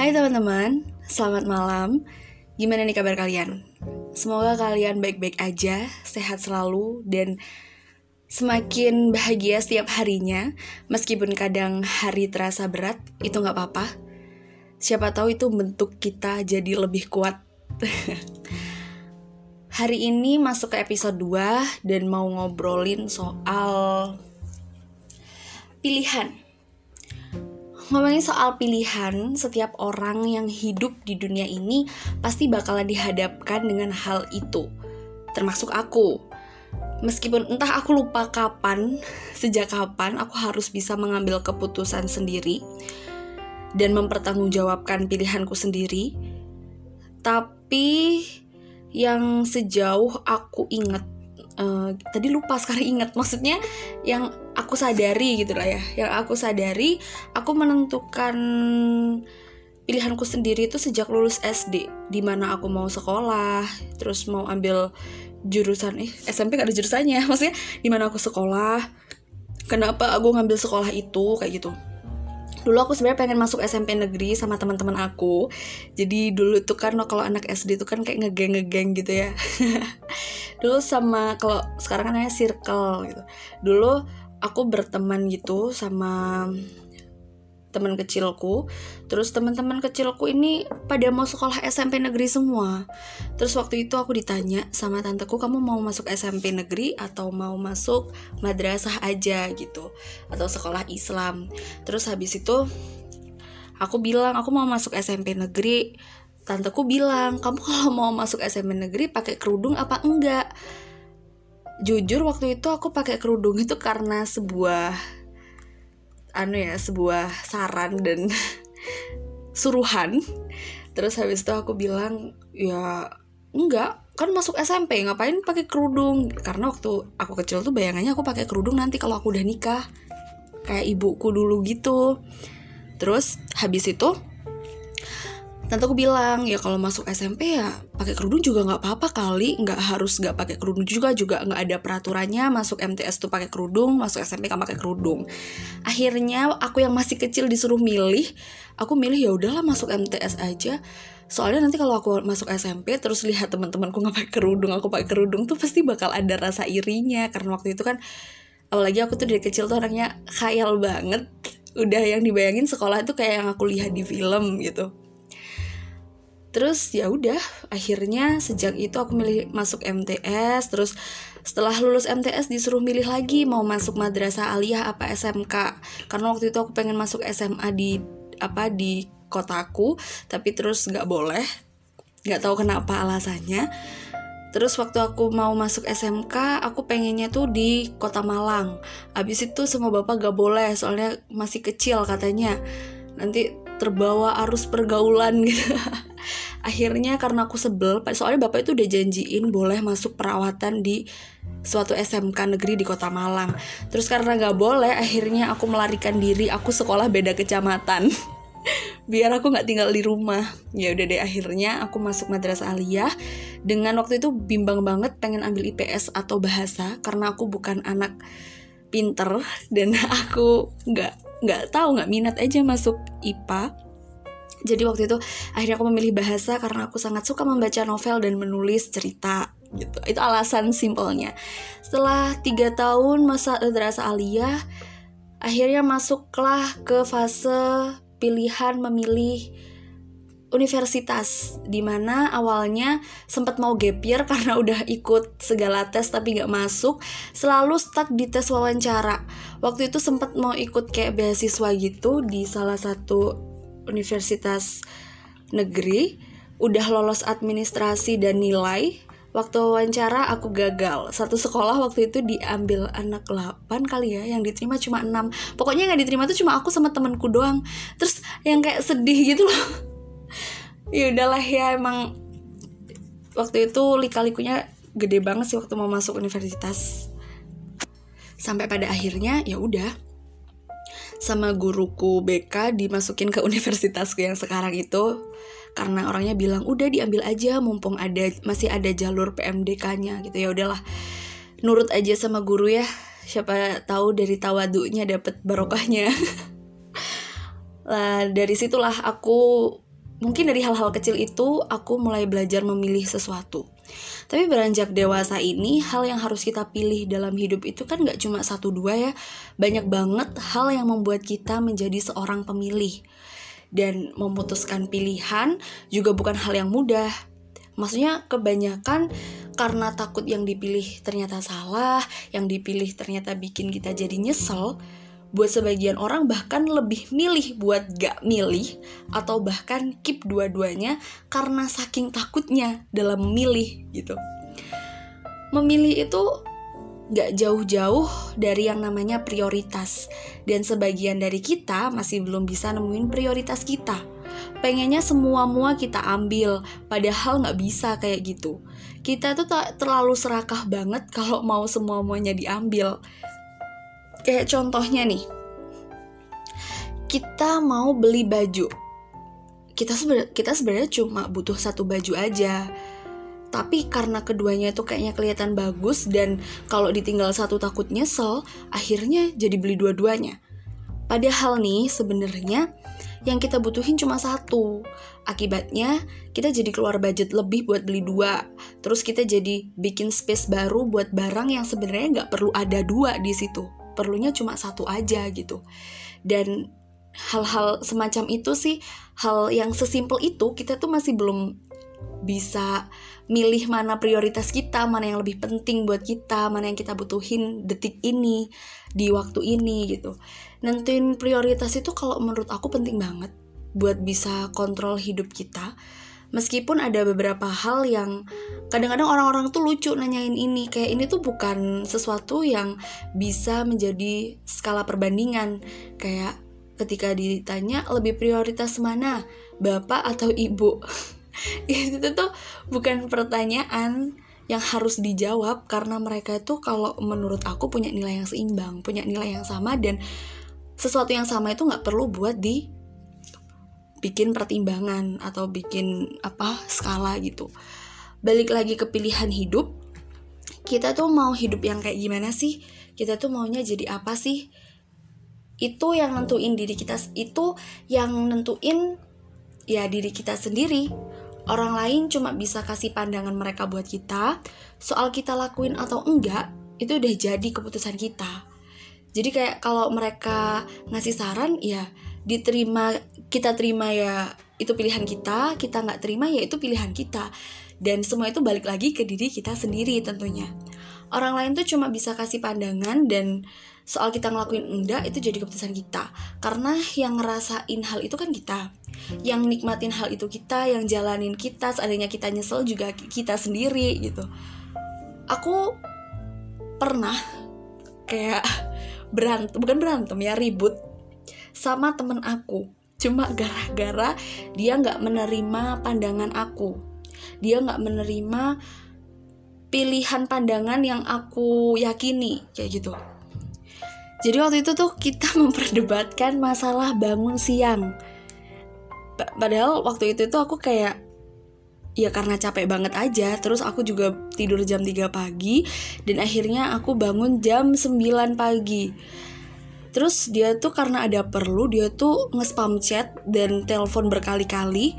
Hai teman-teman, selamat malam. Gimana nih kabar kalian? Semoga kalian baik-baik aja, sehat selalu, dan semakin bahagia setiap harinya. Meskipun kadang hari terasa berat, itu nggak apa-apa. Siapa tahu itu bentuk kita jadi lebih kuat. hari ini masuk ke episode 2 dan mau ngobrolin soal pilihan ngomongin soal pilihan, setiap orang yang hidup di dunia ini pasti bakalan dihadapkan dengan hal itu, termasuk aku. Meskipun entah aku lupa kapan, sejak kapan aku harus bisa mengambil keputusan sendiri dan mempertanggungjawabkan pilihanku sendiri, tapi yang sejauh aku ingat uh, tadi lupa sekarang ingat. Maksudnya yang aku sadari gitu lah ya. Yang aku sadari aku menentukan pilihanku sendiri itu sejak lulus SD di mana aku mau sekolah terus mau ambil jurusan eh SMP gak ada jurusannya. Maksudnya di mana aku sekolah kenapa aku ngambil sekolah itu kayak gitu. Dulu aku sebenarnya pengen masuk SMP negeri sama teman-teman aku. Jadi dulu tuh kan kalau anak SD tuh kan kayak ngegeng ngegeng gitu ya dulu sama kalau sekarang kan namanya circle gitu. Dulu aku berteman gitu sama teman kecilku. Terus teman-teman kecilku ini pada mau sekolah SMP negeri semua. Terus waktu itu aku ditanya sama tanteku kamu mau masuk SMP negeri atau mau masuk madrasah aja? gitu. Atau sekolah Islam. Terus habis itu aku bilang aku mau masuk SMP negeri tanteku bilang kamu kalau mau masuk SMP negeri pakai kerudung apa enggak? Jujur waktu itu aku pakai kerudung itu karena sebuah anu ya sebuah saran dan suruhan. Terus habis itu aku bilang ya enggak. Kan masuk SMP ngapain pakai kerudung? Karena waktu aku kecil tuh bayangannya aku pakai kerudung nanti kalau aku udah nikah kayak ibuku dulu gitu. Terus habis itu Tante aku bilang ya kalau masuk SMP ya pakai kerudung juga nggak apa-apa kali, nggak harus nggak pakai kerudung juga juga nggak ada peraturannya. Masuk MTS tuh pakai kerudung, masuk SMP kan pakai kerudung. Akhirnya aku yang masih kecil disuruh milih, aku milih ya udahlah masuk MTS aja. Soalnya nanti kalau aku masuk SMP terus lihat teman-temanku nggak pakai kerudung, aku pakai kerudung tuh pasti bakal ada rasa irinya. Karena waktu itu kan apalagi aku tuh dari kecil tuh orangnya khayal banget. Udah yang dibayangin sekolah itu kayak yang aku lihat di film gitu terus ya udah akhirnya sejak itu aku milih masuk MTS terus setelah lulus MTS disuruh milih lagi mau masuk madrasah aliyah apa SMK karena waktu itu aku pengen masuk SMA di apa di kotaku tapi terus nggak boleh nggak tahu kenapa alasannya Terus waktu aku mau masuk SMK, aku pengennya tuh di kota Malang. Abis itu semua bapak gak boleh, soalnya masih kecil katanya. Nanti terbawa arus pergaulan gitu akhirnya karena aku sebel soalnya bapak itu udah janjiin boleh masuk perawatan di suatu SMK negeri di kota Malang. Terus karena gak boleh akhirnya aku melarikan diri aku sekolah beda kecamatan. Biar aku nggak tinggal di rumah. Ya udah deh akhirnya aku masuk madrasah aliyah. Dengan waktu itu bimbang banget pengen ambil IPS atau bahasa karena aku bukan anak pinter. Dan aku nggak nggak tahu nggak minat aja masuk IPA jadi waktu itu akhirnya aku memilih bahasa karena aku sangat suka membaca novel dan menulis cerita gitu. Itu alasan simpelnya. Setelah tiga tahun masa madrasah aliyah akhirnya masuklah ke fase pilihan memilih universitas di mana awalnya sempat mau gap year karena udah ikut segala tes tapi gak masuk selalu stuck di tes wawancara. Waktu itu sempat mau ikut kayak beasiswa gitu di salah satu universitas negeri udah lolos administrasi dan nilai. Waktu wawancara aku gagal. Satu sekolah waktu itu diambil anak 8 kali ya yang diterima cuma 6 pokoknya yang gak diterima tuh cuma aku sama temanku doang. Terus yang kayak sedih gitu loh. Ya udahlah ya emang waktu itu lika-likunya gede banget sih waktu mau masuk universitas. Sampai pada akhirnya ya udah sama guruku BK dimasukin ke universitasku yang sekarang itu. Karena orangnya bilang udah diambil aja mumpung ada masih ada jalur PMDK-nya gitu. Ya udahlah. Nurut aja sama guru ya. Siapa tahu dari tawadunya dapet barokahnya. Lah dari situlah aku mungkin dari hal-hal kecil itu aku mulai belajar memilih sesuatu. Tapi beranjak dewasa ini, hal yang harus kita pilih dalam hidup itu kan gak cuma satu dua ya. Banyak banget hal yang membuat kita menjadi seorang pemilih. Dan memutuskan pilihan juga bukan hal yang mudah. Maksudnya kebanyakan karena takut yang dipilih ternyata salah, yang dipilih ternyata bikin kita jadi nyesel, buat sebagian orang bahkan lebih milih buat gak milih atau bahkan keep dua-duanya karena saking takutnya dalam memilih gitu. Memilih itu gak jauh-jauh dari yang namanya prioritas dan sebagian dari kita masih belum bisa nemuin prioritas kita. Pengennya semua mua kita ambil, padahal gak bisa kayak gitu. Kita tuh terlalu serakah banget kalau mau semua muanya diambil kayak contohnya nih. Kita mau beli baju. Kita sebenarnya kita sebenarnya cuma butuh satu baju aja. Tapi karena keduanya itu kayaknya kelihatan bagus dan kalau ditinggal satu takut nyesel akhirnya jadi beli dua-duanya. Padahal nih sebenarnya yang kita butuhin cuma satu. Akibatnya, kita jadi keluar budget lebih buat beli dua. Terus kita jadi bikin space baru buat barang yang sebenarnya nggak perlu ada dua di situ perlunya cuma satu aja gitu dan hal-hal semacam itu sih hal yang sesimpel itu kita tuh masih belum bisa milih mana prioritas kita, mana yang lebih penting buat kita, mana yang kita butuhin detik ini, di waktu ini gitu. Nentuin prioritas itu kalau menurut aku penting banget buat bisa kontrol hidup kita meskipun ada beberapa hal yang kadang-kadang orang-orang tuh lucu nanyain ini. Kayak ini tuh bukan sesuatu yang bisa menjadi skala perbandingan. Kayak ketika ditanya lebih prioritas mana bapak atau ibu? Itu tuh bukan pertanyaan yang harus dijawab karena mereka itu kalau menurut aku punya nilai yang seimbang punya nilai yang sama dan sesuatu yang sama itu nggak perlu buat di bikin pertimbangan atau bikin apa skala gitu. Balik lagi ke pilihan hidup kita tuh mau hidup yang kayak gimana sih? Kita tuh maunya jadi apa sih? Itu yang nentuin diri kita itu yang nentuin ya diri kita sendiri. Orang lain cuma bisa kasih pandangan mereka buat kita soal kita lakuin atau enggak itu udah jadi keputusan kita. Jadi kayak kalau mereka ngasih saran ya diterima kita terima ya itu pilihan kita kita nggak terima ya itu pilihan kita. Dan semua itu balik lagi ke diri kita sendiri tentunya. Orang lain tuh cuma bisa kasih pandangan dan soal kita ngelakuin enggak itu jadi keputusan kita. Karena yang ngerasain hal itu kan kita. Yang nikmatin hal itu kita yang jalanin kita seandainya kita nyesel juga kita sendiri gitu. Aku pernah kayak berantem bukan berantem ya ribut sama temen aku. Cuma gara-gara dia nggak menerima pandangan aku. Dia nggak menerima pilihan pandangan yang aku yakini kayak gitu. Jadi waktu itu tuh kita memperdebatkan masalah bangun siang. Padahal waktu itu tuh aku kayak ya karena capek banget aja terus aku juga tidur jam 3 pagi dan akhirnya aku bangun jam 9 pagi terus dia tuh karena ada perlu dia tuh nge-spam chat dan telepon berkali-kali.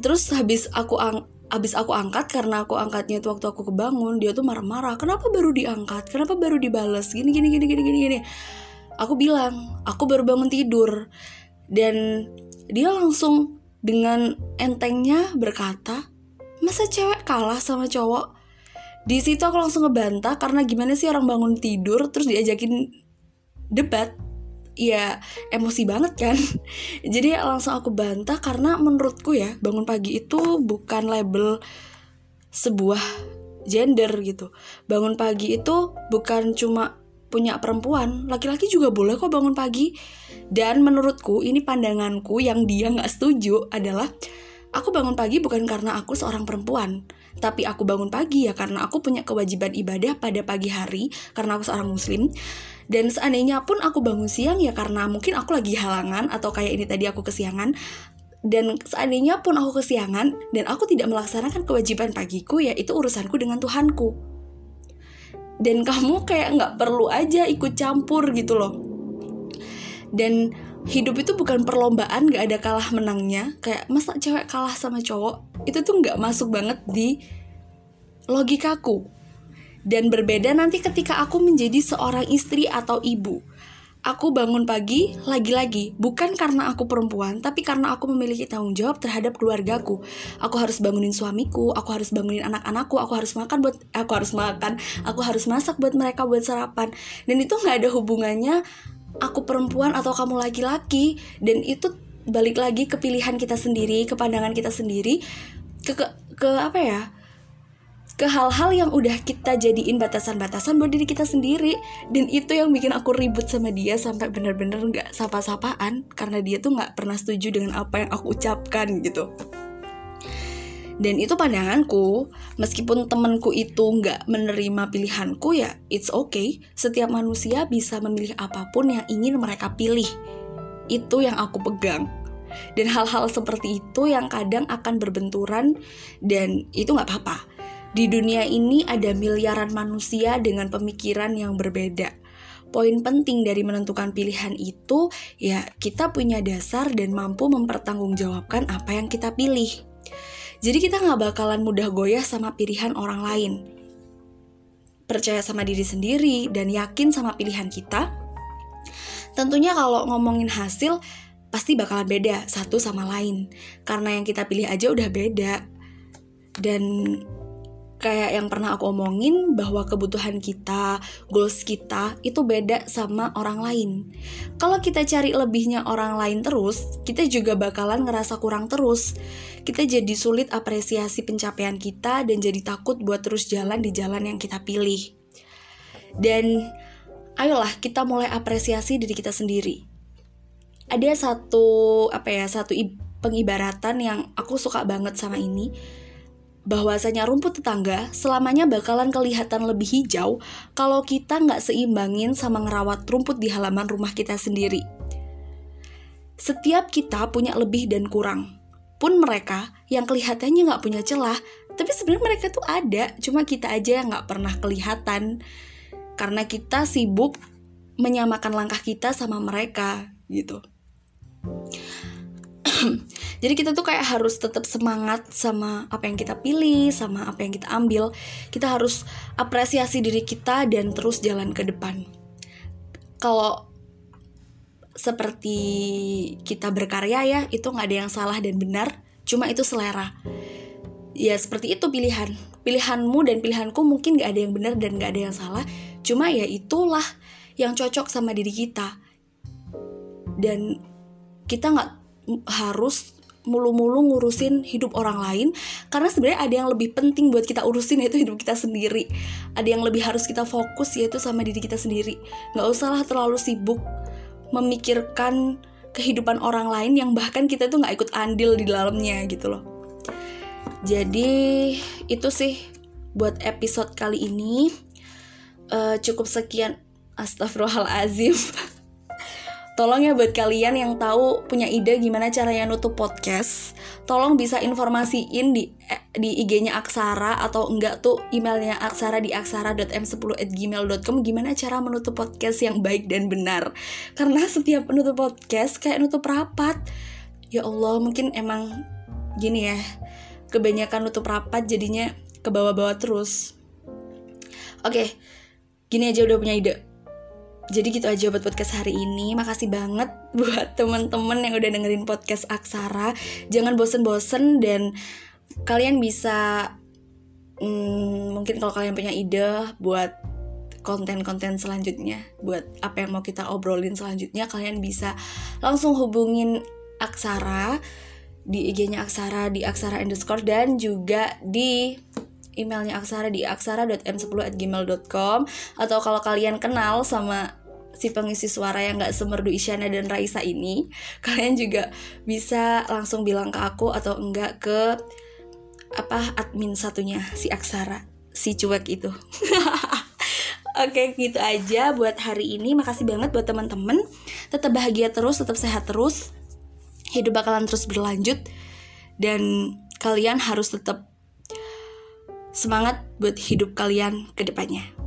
Terus habis aku ang habis aku angkat karena aku angkatnya tuh waktu aku kebangun dia tuh marah-marah kenapa baru diangkat? Kenapa baru dibales? Gini gini gini gini gini gini. Aku bilang aku baru bangun tidur. Dan dia langsung dengan entengnya berkata masa cewek kalah sama cowok? Di situ aku langsung ngebantah karena gimana sih orang bangun tidur terus diajakin debat ya emosi banget kan. Jadi langsung aku bantah karena menurutku ya bangun pagi itu bukan label sebuah gender gitu. Bangun pagi itu bukan cuma punya perempuan laki-laki juga boleh kok bangun pagi. Dan menurutku ini pandanganku yang dia nggak setuju adalah aku bangun pagi bukan karena aku seorang perempuan. Tapi aku bangun pagi ya karena aku punya kewajiban ibadah pada pagi hari karena aku seorang muslim dan seandainya pun aku bangun siang ya karena mungkin aku lagi halangan atau kayak ini tadi aku kesiangan. Dan seandainya pun aku kesiangan dan aku tidak melaksanakan kewajiban pagiku ya itu urusanku dengan Tuhanku. Dan kamu kayak nggak perlu aja ikut campur gitu loh. Dan hidup itu bukan perlombaan gak ada kalah menangnya. Kayak masa cewek kalah sama cowok? Itu tuh nggak masuk banget di logikaku dan berbeda nanti ketika aku menjadi seorang istri atau ibu Aku bangun pagi lagi-lagi bukan karena aku perempuan, tapi karena aku memiliki tanggung jawab terhadap keluargaku. Aku harus bangunin suamiku, aku harus bangunin anak-anakku, aku harus makan buat aku harus makan, aku harus masak buat mereka buat sarapan. Dan itu nggak ada hubungannya aku perempuan atau kamu laki-laki. Dan itu balik lagi ke pilihan kita sendiri, ke pandangan kita sendiri, ke ke, ke apa ya? Ke hal-hal yang udah kita jadiin batasan-batasan buat diri kita sendiri. Dan itu yang bikin aku ribut sama dia sampai bener-bener nggak sapa-sapaan. Karena dia tuh nggak pernah setuju dengan apa yang aku ucapkan gitu. Dan itu pandanganku meskipun temenku itu nggak menerima pilihanku ya it's okay. Setiap manusia bisa memilih apa pun yang ingin mereka pilih. Itu yang aku pegang. Dan hal-hal seperti itu yang kadang akan berbenturan dan itu nggak apa-apa di dunia ini ada miliaran manusia dengan pemikiran yang berbeda. Poin penting dari menentukan pilihan itu ya kita punya dasar dan mampu mempertanggungjawabkan apa yang kita pilih. Jadi kita nggak bakalan mudah goyah sama pilihan orang lain. Percaya sama diri sendiri dan yakin sama pilihan kita. Tentunya kalau ngomongin hasil pasti bakalan beda satu sama lain. Karena yang kita pilih aja udah beda. Dan kayak yang pernah aku omongin bahwa kebutuhan kita, goals kita itu beda sama orang lain. Kalau kita cari lebihnya orang lain terus, kita juga bakalan ngerasa kurang terus. Kita jadi sulit apresiasi pencapaian kita dan jadi takut buat terus jalan di jalan yang kita pilih. Dan ayolah kita mulai apresiasi diri kita sendiri. Ada satu apa ya, satu pengibaratan yang aku suka banget sama ini bahwasanya rumput tetangga selamanya bakalan kelihatan lebih hijau kalau kita nggak seimbangin sama ngerawat rumput di halaman rumah kita sendiri. Setiap kita punya lebih dan kurang. Pun mereka yang kelihatannya nggak punya celah, tapi sebenarnya mereka tuh ada, cuma kita aja yang nggak pernah kelihatan. Karena kita sibuk menyamakan langkah kita sama mereka, gitu. Jadi kita tuh kayak harus tetap semangat sama apa yang kita pilih, sama apa yang kita ambil. Kita harus apresiasi diri kita dan terus jalan ke depan. Kalau seperti kita berkarya ya, itu nggak ada yang salah dan benar, cuma itu selera. Ya seperti itu pilihan. Pilihanmu dan pilihanku mungkin gak ada yang benar dan gak ada yang salah, cuma ya itulah yang cocok sama diri kita. Dan kita nggak harus mulu-mulu ngurusin hidup orang lain karena sebenarnya ada yang lebih penting buat kita urusin yaitu hidup kita sendiri. Ada yang lebih harus kita fokus yaitu sama diri kita sendiri. Nggak usahlah terlalu sibuk memikirkan kehidupan orang lain yang bahkan kita tuh nggak ikut andil di dalamnya gitu loh. Jadi itu sih buat episode kali ini. Uh, cukup sekian. Astagfirullahalazim Tolong ya buat kalian yang tahu punya ide gimana caranya nutup podcast, tolong bisa informasiin di di IG-nya Aksara atau enggak tuh emailnya Aksara di aksara.m10@gmail.com gimana cara menutup podcast yang baik dan benar. Karena setiap menutup podcast kayak nutup rapat. Ya Allah, mungkin emang gini ya. Kebanyakan nutup rapat jadinya ke bawah-bawah terus. Oke, gini aja udah punya ide jadi gitu aja buat podcast hari ini. Makasih banget buat temen-temen yang udah dengerin podcast Aksara. Jangan bosen-bosen dan kalian bisa hmm, mungkin kalau kalian punya ide buat konten-konten selanjutnya, buat apa yang mau kita obrolin selanjutnya, kalian bisa langsung hubungin Aksara di IG-nya Aksara di Aksara underscore dan juga di emailnya Aksara di aksara.m10@gmail.com atau kalau kalian kenal sama si pengisi suara yang gak semerdu Isyana dan Raisa ini kalian juga bisa langsung bilang ke aku atau enggak ke apa admin satunya si Aksara si cuek itu. Oke gitu aja buat hari ini. Makasih banget buat teman-teman. Tetap bahagia terus, tetap sehat terus. Hidup bakalan terus berlanjut. Dan kalian harus tetap semangat buat hidup kalian ke depannya